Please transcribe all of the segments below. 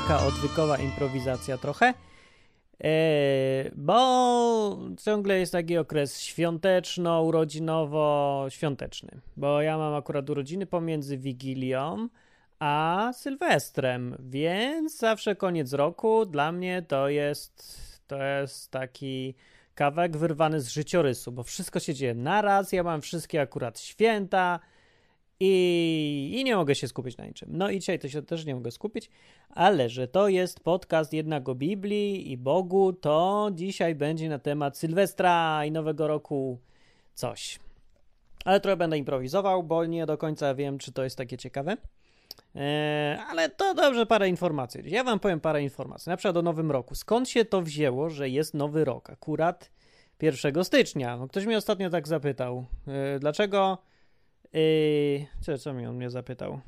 taka odwykowa improwizacja trochę. E, bo ciągle jest taki okres świąteczno-urodzinowo-świąteczny. Bo ja mam akurat urodziny pomiędzy Wigilią a Sylwestrem, więc zawsze koniec roku dla mnie to jest, to jest taki kawałek wyrwany z życiorysu, bo wszystko się dzieje naraz, ja mam wszystkie akurat święta i, i nie mogę się skupić na niczym. No i dzisiaj to się też nie mogę skupić, ale że to jest podcast jednak o Biblii i Bogu, to dzisiaj będzie na temat Sylwestra i Nowego Roku coś. Ale trochę będę improwizował, bo nie do końca wiem, czy to jest takie ciekawe. Eee, ale to dobrze, parę informacji. Ja wam powiem parę informacji. Na przykład o Nowym Roku. Skąd się to wzięło, że jest Nowy Rok? Akurat 1 stycznia. No, ktoś mnie ostatnio tak zapytał. Eee, dlaczego... Eee, co, co mi on mnie zapytał?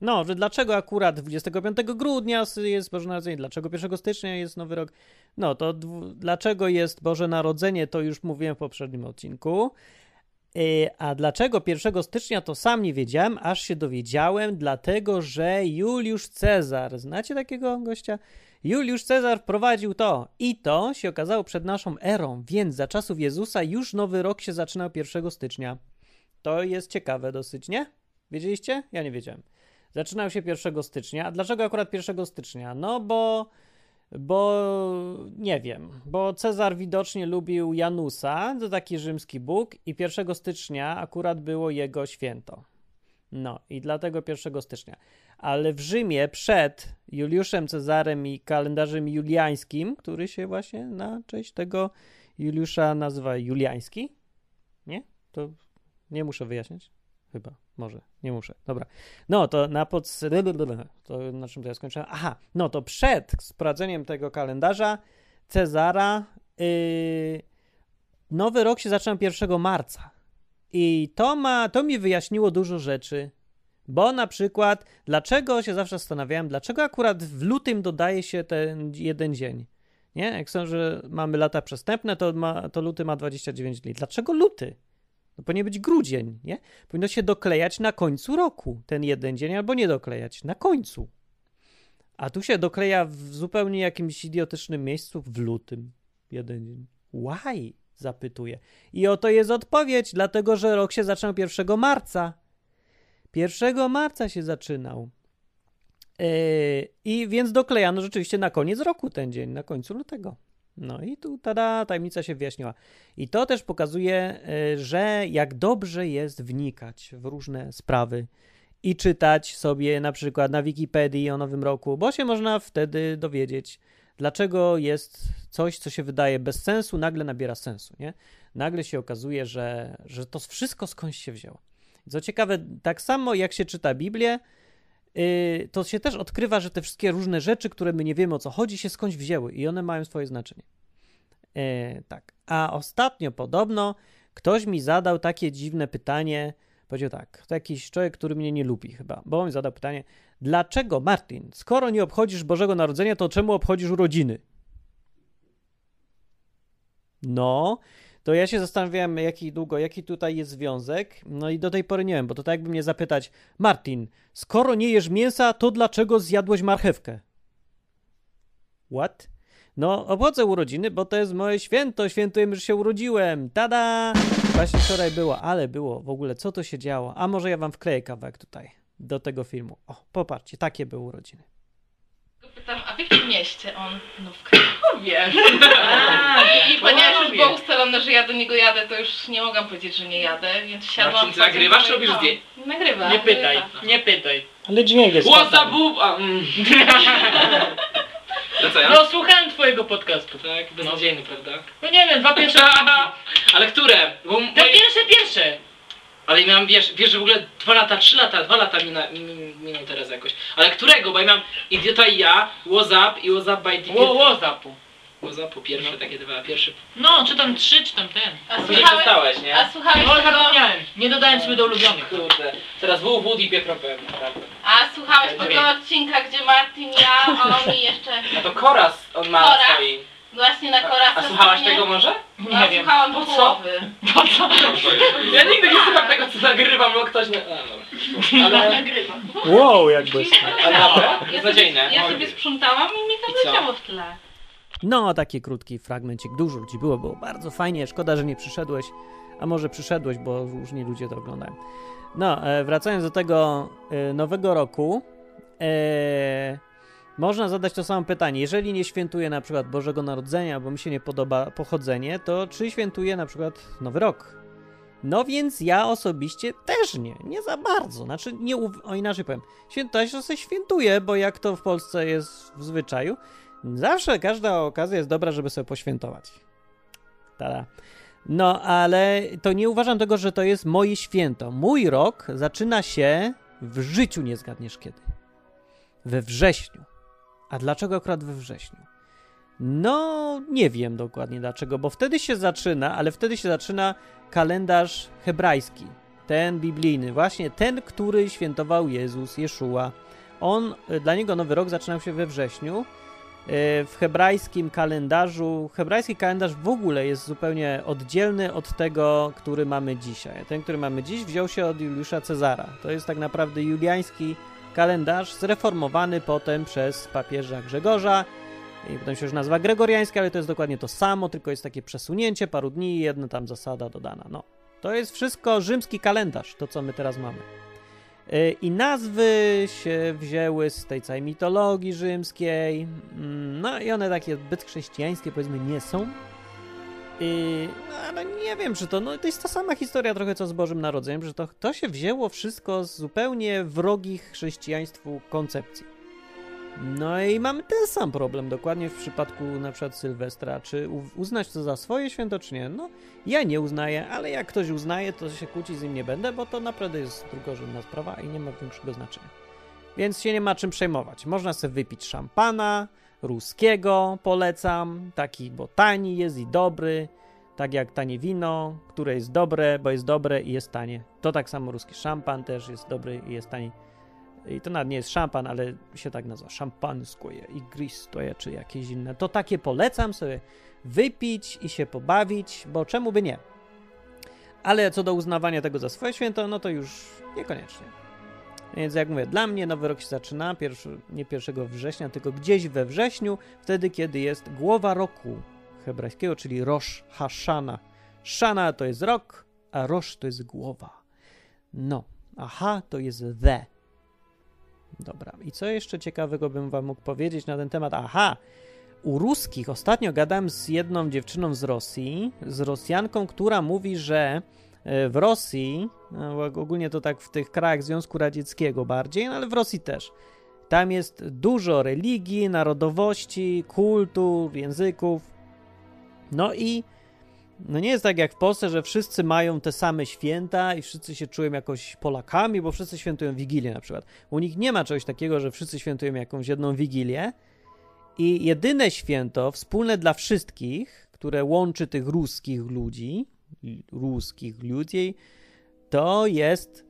No, że dlaczego akurat 25 grudnia jest Boże Narodzenie, dlaczego 1 stycznia jest Nowy Rok? No, to dlaczego jest Boże Narodzenie, to już mówiłem w poprzednim odcinku. Y, a dlaczego 1 stycznia to sam nie wiedziałem, aż się dowiedziałem, dlatego że Juliusz Cezar, znacie takiego gościa? Juliusz Cezar wprowadził to i to się okazało przed naszą erą, więc za czasów Jezusa już nowy rok się zaczynał 1 stycznia. To jest ciekawe dosyć, nie? Wiedzieliście? Ja nie wiedziałem. Zaczynał się 1 stycznia. A dlaczego akurat 1 stycznia? No bo bo nie wiem, bo Cezar widocznie lubił Janusa, to taki rzymski bóg, i 1 stycznia akurat było jego święto. No i dlatego 1 stycznia. Ale w Rzymie przed Juliuszem Cezarem i kalendarzem juliańskim, który się właśnie na cześć tego Juliusza nazywa Juliański, nie? To nie muszę wyjaśniać. Chyba, może, nie muszę. Dobra. No to na pod... To na czym to ja skończyłem? Aha, no to przed sprawdzeniem tego kalendarza Cezara yy, nowy rok się zaczyna 1 marca. I to ma, to mi wyjaśniło dużo rzeczy. Bo na przykład, dlaczego się zawsze zastanawiałem, dlaczego akurat w lutym dodaje się ten jeden dzień? Nie? Jak są, że mamy lata przestępne, to, ma, to luty ma 29 dni. Dlaczego luty? No powinien być grudzień, nie? Powinno się doklejać na końcu roku ten jeden dzień, albo nie doklejać, na końcu. A tu się dokleja w zupełnie jakimś idiotycznym miejscu w lutym jeden dzień. Why? Zapytuję. I oto jest odpowiedź, dlatego że rok się zaczął 1 marca. 1 marca się zaczynał. Yy, I więc doklejano rzeczywiście na koniec roku ten dzień, na końcu lutego. No i tu tada, tajemnica się wyjaśniła. I to też pokazuje, e, że jak dobrze jest wnikać w różne sprawy i czytać sobie na przykład na Wikipedii o Nowym Roku, bo się można wtedy dowiedzieć, dlaczego jest coś, co się wydaje bez sensu, nagle nabiera sensu, nie? Nagle się okazuje, że, że to wszystko skądś się wzięło. Co ciekawe, tak samo jak się czyta Biblię, Y, to się też odkrywa, że te wszystkie różne rzeczy, które my nie wiemy o co chodzi, się skądś wzięły i one mają swoje znaczenie. E, tak. A ostatnio podobno ktoś mi zadał takie dziwne pytanie. Powiedział tak, to jakiś człowiek, który mnie nie lubi chyba, bo mi zadał pytanie, dlaczego Martin, skoro nie obchodzisz Bożego Narodzenia, to czemu obchodzisz urodziny? No, to ja się zastanawiałem, jaki długo, jaki tutaj jest związek. No i do tej pory nie wiem, bo to tak jakby mnie zapytać, Martin, skoro nie jesz mięsa, to dlaczego zjadłeś marchewkę? What? No, obchodzę urodziny, bo to jest moje święto. Świętujemy, że się urodziłem. Tada! Właśnie wczoraj było, ale było w ogóle, co to się działo? A może ja wam wkleję kawałek tutaj do tego filmu. O, popatrzcie, takie były urodziny pytam, a w jakim mieście on? No w Krakowie. I ponieważ już było ustalone, że ja do niego jadę, to już nie mogłam powiedzieć, że nie jadę, więc siadłam... Znaczy, nagrywasz, robisz no, zdjęcie? Nagrywa. Nie pytaj, nagrywa. nie pytaj. Ale dźwięk jest What's up, a, mm. Co, ja? No słuchałem twojego podcastu. Tak, beznadziejny, prawda? No nie wiem, dwa pierwsze. Ale które? Bo Te moje... pierwsze, pierwsze! Ale miałem, wiesz, wiesz, że w ogóle dwa lata, trzy lata, dwa lata mina, min- minął teraz jakoś. Ale którego? Bo ja miałem Idiota i ja, What's Up i What's Up by Idiota. Ło, łozapu. What's Up, pierwsze takie dwa, pierwsze. No, czy tam trzy, czy tam ten. A Później słuchałeś, przestałeś, nie? a słuchałeś No tego... zapomniałem. Nie dodałem sobie do ulubionych. Kurde. Teraz W, Wood i Pietro pewnie, prawda? A słuchałeś tego odcinka, gdzie Martin ja, on mi jeszcze A to Koras on ma Koras? swoi. Właśnie na korasach... A słuchałaś nie? tego może? Ja Nie wiem. słuchałam Po co? Po co? Ja nigdy nie słucham tego, co nagrywam, bo ktoś... Nie... A, dobra. Ale... Nagrywam. Wow, jakby. Ale naprawdę, Ja sobie, ja sobie sprzątałam i mi I tam co? leciało w tle. No, taki krótki fragmencik. Dużo ludzi było, było bardzo fajnie. Szkoda, że nie przyszedłeś. A może przyszedłeś, bo różni ludzie to oglądają. No, e, wracając do tego e, nowego roku, e, można zadać to samo pytanie. Jeżeli nie świętuje na przykład Bożego Narodzenia, bo mi się nie podoba pochodzenie, to czy świętuje na przykład Nowy Rok? No więc ja osobiście też nie, nie za bardzo. Znaczy, nie, o inaczej powiem. Świętość to się świętuje, bo jak to w Polsce jest w zwyczaju, zawsze każda okazja jest dobra, żeby sobie poświętować. Tada. No, ale to nie uważam tego, że to jest moje święto. Mój rok zaczyna się w życiu, nie zgadniesz kiedy. We wrześniu. A dlaczego akurat we wrześniu? No, nie wiem dokładnie dlaczego, bo wtedy się zaczyna, ale wtedy się zaczyna kalendarz hebrajski. Ten biblijny, właśnie ten, który świętował Jezus, Jeszua. On, dla niego nowy rok zaczynał się we wrześniu. E, W hebrajskim kalendarzu, hebrajski kalendarz w ogóle jest zupełnie oddzielny od tego, który mamy dzisiaj. Ten, który mamy dziś, wziął się od Juliusza Cezara. To jest tak naprawdę juliański kalendarz, zreformowany potem przez papieża Grzegorza. I potem się już nazywa gregoriański, ale to jest dokładnie to samo, tylko jest takie przesunięcie paru dni i jedna tam zasada dodana. No, to jest wszystko rzymski kalendarz, to co my teraz mamy. Yy, I nazwy się wzięły z tej całej mitologii rzymskiej. Mm, No i one takie zbyt chrześcijańskie powiedzmy nie są. I, no ale nie wiem, czy to, no to jest ta sama historia trochę co z Bożym Narodzeniem, że to, to się wzięło wszystko z zupełnie wrogich chrześcijaństwu koncepcji. No i mamy ten sam problem dokładnie w przypadku na przykład Sylwestra. Czy uznać to za swoje święto, czy nie? No, ja nie uznaję, ale jak ktoś uznaje, to się kłócić z nim nie będę, bo to naprawdę jest drugorzędna sprawa i nie ma większego znaczenia. Więc się nie ma czym przejmować. Można sobie wypić szampana, ruskiego polecam, taki, bo tani jest i dobry, tak jak tanie wino, które jest dobre, bo jest dobre i jest tanie. To tak samo ruski szampan też jest dobry i jest tani. I to nawet nie jest szampan, ale się tak nazywa. Szampanskoje, igristoje czy jakieś inne. To takie polecam sobie wypić i się pobawić, bo czemu by nie? Ale co do uznawania tego za swoje święto, no to już niekoniecznie. Więc jak mówię, dla mnie nowy rok się zaczyna pierwszy, nie 1 września, tylko gdzieś we wrześniu, wtedy kiedy jest głowa roku hebrajskiego, czyli Rosh Hashana. Shana to jest rok, a Rosh to jest głowa. No, aha to jest the. Dobra, i co jeszcze ciekawego bym wam mógł powiedzieć na ten temat? Aha, u ruskich ostatnio gadałem z jedną dziewczyną z Rosji, z Rosjanką, która mówi, że w Rosji, no, ogólnie to tak w tych krajach Związku Radzieckiego bardziej, no ale w Rosji też. Tam jest dużo religii, narodowości, kultur, języków. No i no nie jest tak jak w Polsce, że wszyscy mają te same święta i wszyscy się czują jakoś Polakami, bo wszyscy świętują Wigilię na przykład. U nich nie ma czegoś takiego, że wszyscy świętują jakąś jedną Wigilię i jedyne święto wspólne dla wszystkich, które łączy tych ruskich ludzi, ruskich ludzi, to jest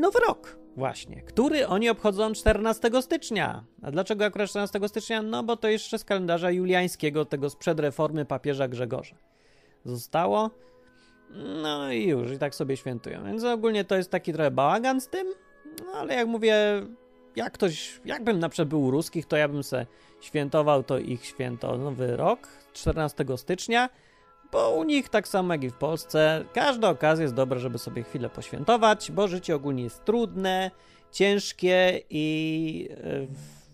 Nowy Rok właśnie, który oni obchodzą 14 stycznia. A dlaczego akurat 14 stycznia? No bo to jeszcze z kalendarza juliańskiego, tego sprzed reformy papieża Grzegorza zostało. No i już, i tak sobie świętują. Więc ogólnie to jest taki trochę bałagan z tym, no ale jak mówię, jak ktoś, jakbym na przykład był ruskich, to ja bym se świętował to ich święto Nowy Rok 14 stycznia, bo u nich tak samo jak i w Polsce, każda okazja jest dobra, żeby sobie chwilę poświętować, bo życie ogólnie jest trudne, ciężkie i e,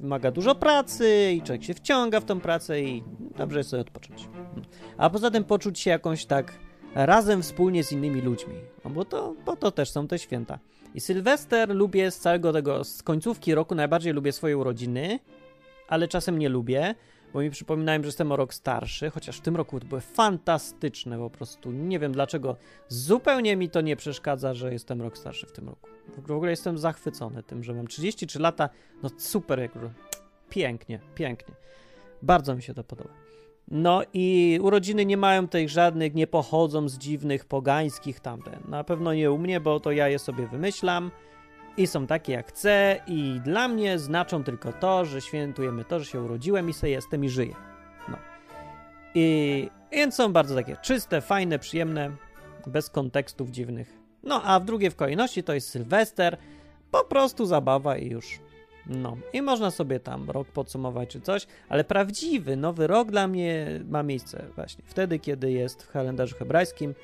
wymaga dużo pracy i człowiek się wciąga w tą pracę i dobrze jest sobie odpocząć. A poza tym poczuć się jakąś tak razem wspólnie z innymi ludźmi, no bo to, bo to też są te święta. I Sylwester lubię z całego tego, z końcówki roku najbardziej lubię swoje urodziny, ale czasem nie lubię, bo mi przypominają, że jestem o rok starszy, chociaż w tym roku to były fantastyczne po prostu. Nie wiem dlaczego. Zupełnie mi to nie przeszkadza, że jestem rok starszy w tym roku. W ogóle jestem zachwycony tym, że mam 33 lata. No super, jak pięknie, pięknie. Bardzo mi się to podoba. No i urodziny nie mają tych żadnych, nie pochodzą z dziwnych, pogańskich tamten. Na pewno nie u mnie, bo to ja je sobie wymyślam i są takie jak chcę i dla mnie znaczą tylko to, że świętujemy to, że się urodziłem i se jestem i żyję. No. I, Więc są bardzo takie czyste, fajne, przyjemne, bez kontekstów dziwnych. No a w drugiej w kolejności to jest Sylwester, po prostu zabawa i już. No i można sobie tam rok podsumować czy coś, ale prawdziwy nowy rok dla mnie ma miejsce właśnie wtedy, kiedy jest w kalendarzu hebrajskim,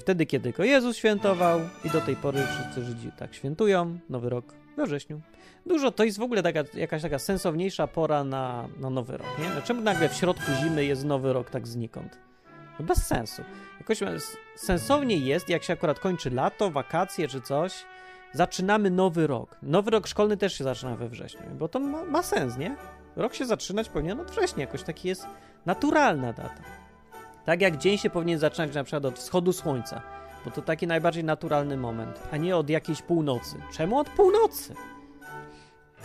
wtedy, kiedy go Jezus świętował i do tej pory wszyscy Żydzi tak świętują, nowy rok we wrześniu. Dużo to jest w ogóle taka, jakaś taka sensowniejsza pora na, na nowy rok, nie? Dlaczego nagle w środku zimy jest nowy rok tak znikąd? No bez sensu. Jakoś s- sensowniej jest, jak się akurat kończy lato, wakacje czy coś, zaczynamy nowy rok. Nowy rok szkolny też się zaczyna we wrześniu, bo to ma, ma sens, nie? Rok się zaczynać powinien od września, jakoś taki jest naturalna data. Tak jak dzień się powinien zaczynać na przykład od wschodu słońca, bo to taki najbardziej naturalny moment, a nie od jakiejś północy. Czemu od północy?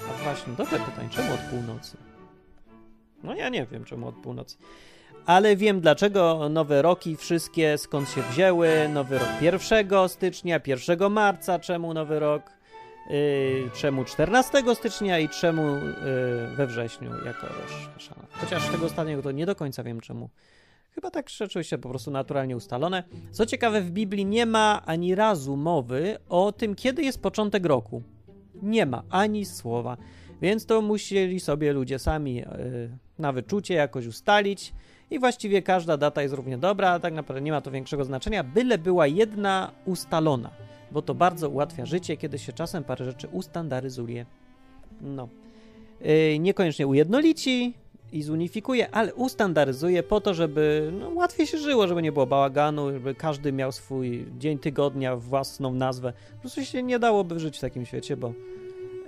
A właśnie, dobre pytanie, czemu od północy? No ja nie wiem, czemu od północy. Ale wiem dlaczego nowe roki wszystkie skąd się wzięły. Nowy rok 1 stycznia, 1 marca, czemu nowy rok, yy, czemu 14 stycznia i czemu yy, we wrześniu jako Hashana. Chociaż tego ostatniego to nie do końca wiem czemu. Chyba tak rzeczywiście po prostu naturalnie ustalone. Co ciekawe, w Biblii nie ma ani razu mowy o tym, kiedy jest początek roku. Nie ma ani słowa. Więc to musieli sobie ludzie sami yy, na wyczucie jakoś ustalić. I właściwie każda data jest równie dobra, a tak naprawdę nie ma to większego znaczenia, byle była jedna ustalona, bo to bardzo ułatwia życie, kiedy się czasem parę rzeczy ustandaryzuje. No. Yy, niekoniecznie ujednolici i zunifikuje, ale ustandaryzuje po to, żeby no, łatwiej się żyło, żeby nie było bałaganu, żeby każdy miał swój dzień tygodnia, własną nazwę. Po prostu się nie dałoby żyć w takim świecie, bo,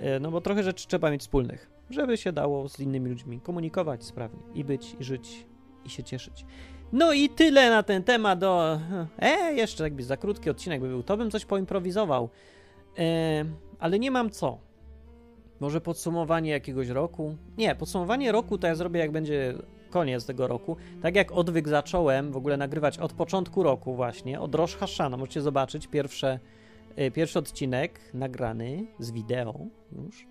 yy, no bo trochę rzeczy trzeba mieć wspólnych, żeby się dało z innymi ludźmi komunikować sprawnie i być, i żyć i się cieszyć. No i tyle na ten temat. O, e, jeszcze jakby za krótki odcinek by był, to bym coś poimprowizował. E, ale nie mam co. Może podsumowanie jakiegoś roku? Nie, podsumowanie roku to ja zrobię jak będzie koniec tego roku. Tak jak odwyk zacząłem w ogóle nagrywać od początku roku właśnie, od Rosh Hashana. Możecie zobaczyć pierwsze, e, pierwszy odcinek nagrany z wideo już.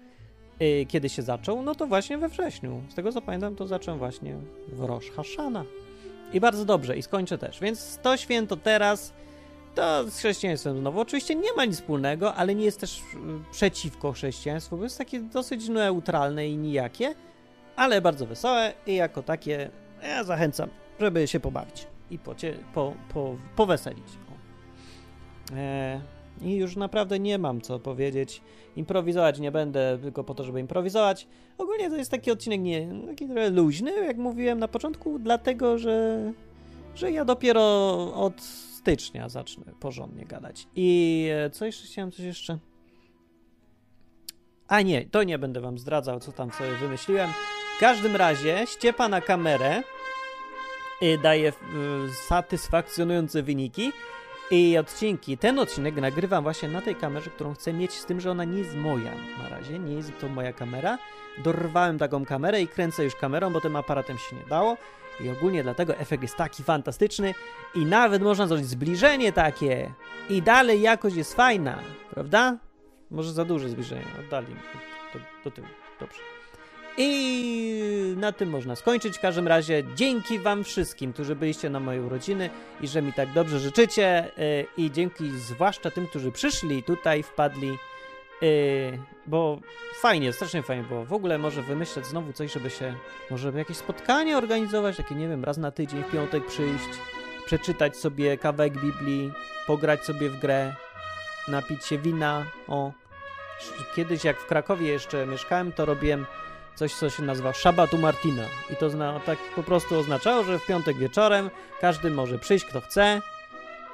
E, kiedy się zaczął? No to właśnie we wrześniu. Z tego co pamiętam, to zacząłem właśnie w Rosh Hashana. I bardzo dobrze, i skończę też. Więc to święto teraz to z chrześcijaństwem znowu. Oczywiście nie ma nic wspólnego, ale nie jest też y, przeciwko chrześcijaństwu, bo jest takie dosyć neutralne i nijakie, ale bardzo wesołe i jako takie ja zachęcam, żeby się pobawić i pocie, po, po, poweselić. E, I już naprawdę nie mam co powiedzieć. Improwizować nie będę tylko po to, żeby improwizować. Ogólnie to jest taki odcinek nie, taki trochę luźny, jak mówiłem na początku, dlatego że, że ja dopiero od stycznia zacznę porządnie gadać. I e, co jeszcze chciałem, coś jeszcze? A nie, to nie będę wam zdradzał, co tam sobie wymyśliłem. W każdym razie ściepa na kamerę y, daje y, satysfakcjonujące wyniki i odcinki. Ten odcinek nagrywam właśnie na tej kamerze, którą chcę mieć, z tym, że ona nie jest moja na razie, nie jest to moja kamera. Dorwałem taką kamerę i kręcę już kamerą, bo tym aparatem się nie dało. I ogólnie dlatego efekt jest taki fantastyczny i nawet można zrobić zbliżenie takie i dalej jakość jest fajna, prawda? Może za duże zbliżenie, oddali do, do tyłu, dobrze. I na tym można skończyć. W każdym razie dzięki Wam wszystkim, którzy byliście na moje urodziny i że mi tak dobrze życzycie. Yy, I dzięki zwłaszcza tym, którzy przyszli tutaj, wpadli. Yy, bo fajnie, strasznie fajnie było. W ogóle może wymyśleć znowu coś, żeby się. Może jakieś spotkanie organizować, takie nie wiem, raz na tydzień, w piątek przyjść, przeczytać sobie kawałek Biblii, pograć sobie w grę, napić się wina. O. Kiedyś, jak w Krakowie jeszcze mieszkałem, to robiłem coś, co się nazywa Szabatu Martina. I to zna, tak po prostu oznaczało, że w piątek wieczorem każdy może przyjść, kto chce.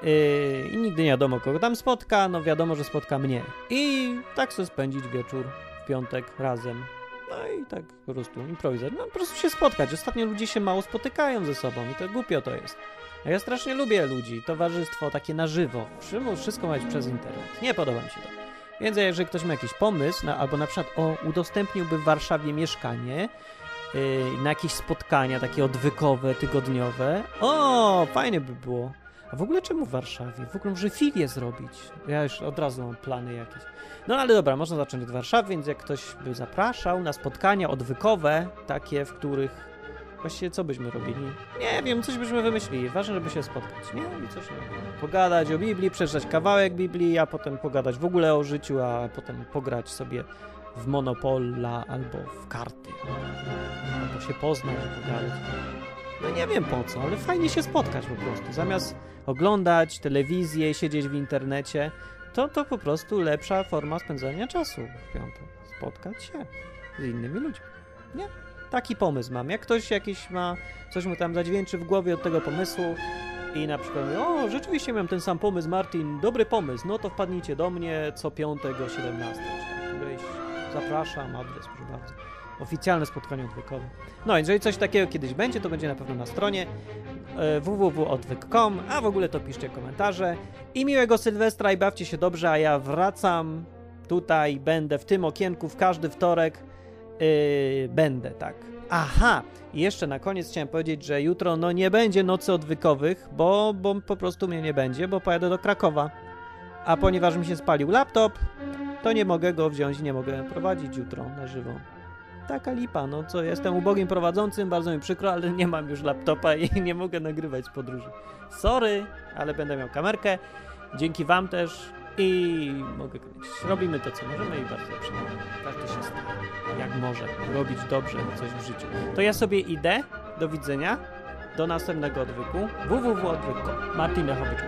Yy, I nigdy nie wiadomo, kogo tam spotka. No wiadomo, że spotka mnie. I tak sobie spędzić wieczór w piątek razem. No i tak po prostu improwizować. No po prostu się spotkać. Ostatnio ludzie się mało spotykają ze sobą i to głupio to jest. A ja strasznie lubię ludzi, towarzystwo takie na żywo. Wszystko- Wszystko ma być przez internet. Nie podoba mi się to. Więc jeżeli ktoś ma jakiś pomysł, albo na przykład o, udostępniłby w Warszawie mieszkanie, yy, na jakieś spotkania takie odwykowe, tygodniowe, o, fajnie by było. W ogóle czemu w Warszawie? W ogóle może filię zrobić. Ja już od razu mam plany jakieś. No ale dobra, można zacząć od Warszawy, więc jak ktoś by zapraszał na spotkania odwykowe, takie, w których Właściwie co byśmy robili? Nie wiem, coś byśmy wymyślili. Ważne, żeby się spotkać, nie? I coś. Pogadać o Biblii, przeczytać kawałek Biblii, a potem pogadać w ogóle o życiu, a potem pograć sobie w Monopola albo w karty. Albo się poznać, pogadać. No nie wiem po co, ale fajnie się spotkać po prostu. Zamiast oglądać telewizję, siedzieć w internecie, to to po prostu lepsza forma spędzania czasu w piątek. Spotkać się z innymi ludźmi. Nie? Taki pomysł mam. Jak ktoś jakiś ma, coś mu tam zadźwięczy w głowie od tego pomysłu i na przykład o, rzeczywiście miałem ten sam pomysł, Martin, dobry pomysł, no to wpadnijcie do mnie co piątek o 17, czy tam którejś, zapraszam, adres, proszę bardzo. Oficjalne spotkanie odwykowe. No, jeżeli coś takiego kiedyś będzie, to będzie na pewno na stronie e, www.odwyk.com, a w ogóle to piszcie komentarze. I miłego Sylwestra i bawcie się dobrze, a ja wracam tutaj, będę w tym okienku w każdy wtorek. Yy, będę, tak. Aha, i jeszcze na koniec chciałem powiedzieć, że jutro no nie będzie nocy odwykowych, bo, bo po prostu mnie nie będzie, bo pojadę do Krakowa. A ponieważ mi się spalił laptop, to nie mogę go wziąć nie mogę prowadzić jutro na żywo. Taka lipa, no co, jestem ubogim prowadzącym, bardzo mi przykro, ale nie mam już laptopa i nie mogę nagrywać z podróży. Sorry, ale będę miał kamerkę. Dzięki wam też i mogę kręcić. Robimy to, co możemy i bardzo dobrze. Każdy się stara, jak może, robić dobrze coś w życiu. To ja sobie idę, do widzenia, do następnego odwyku www.odwyk.com Martin Lechowicz.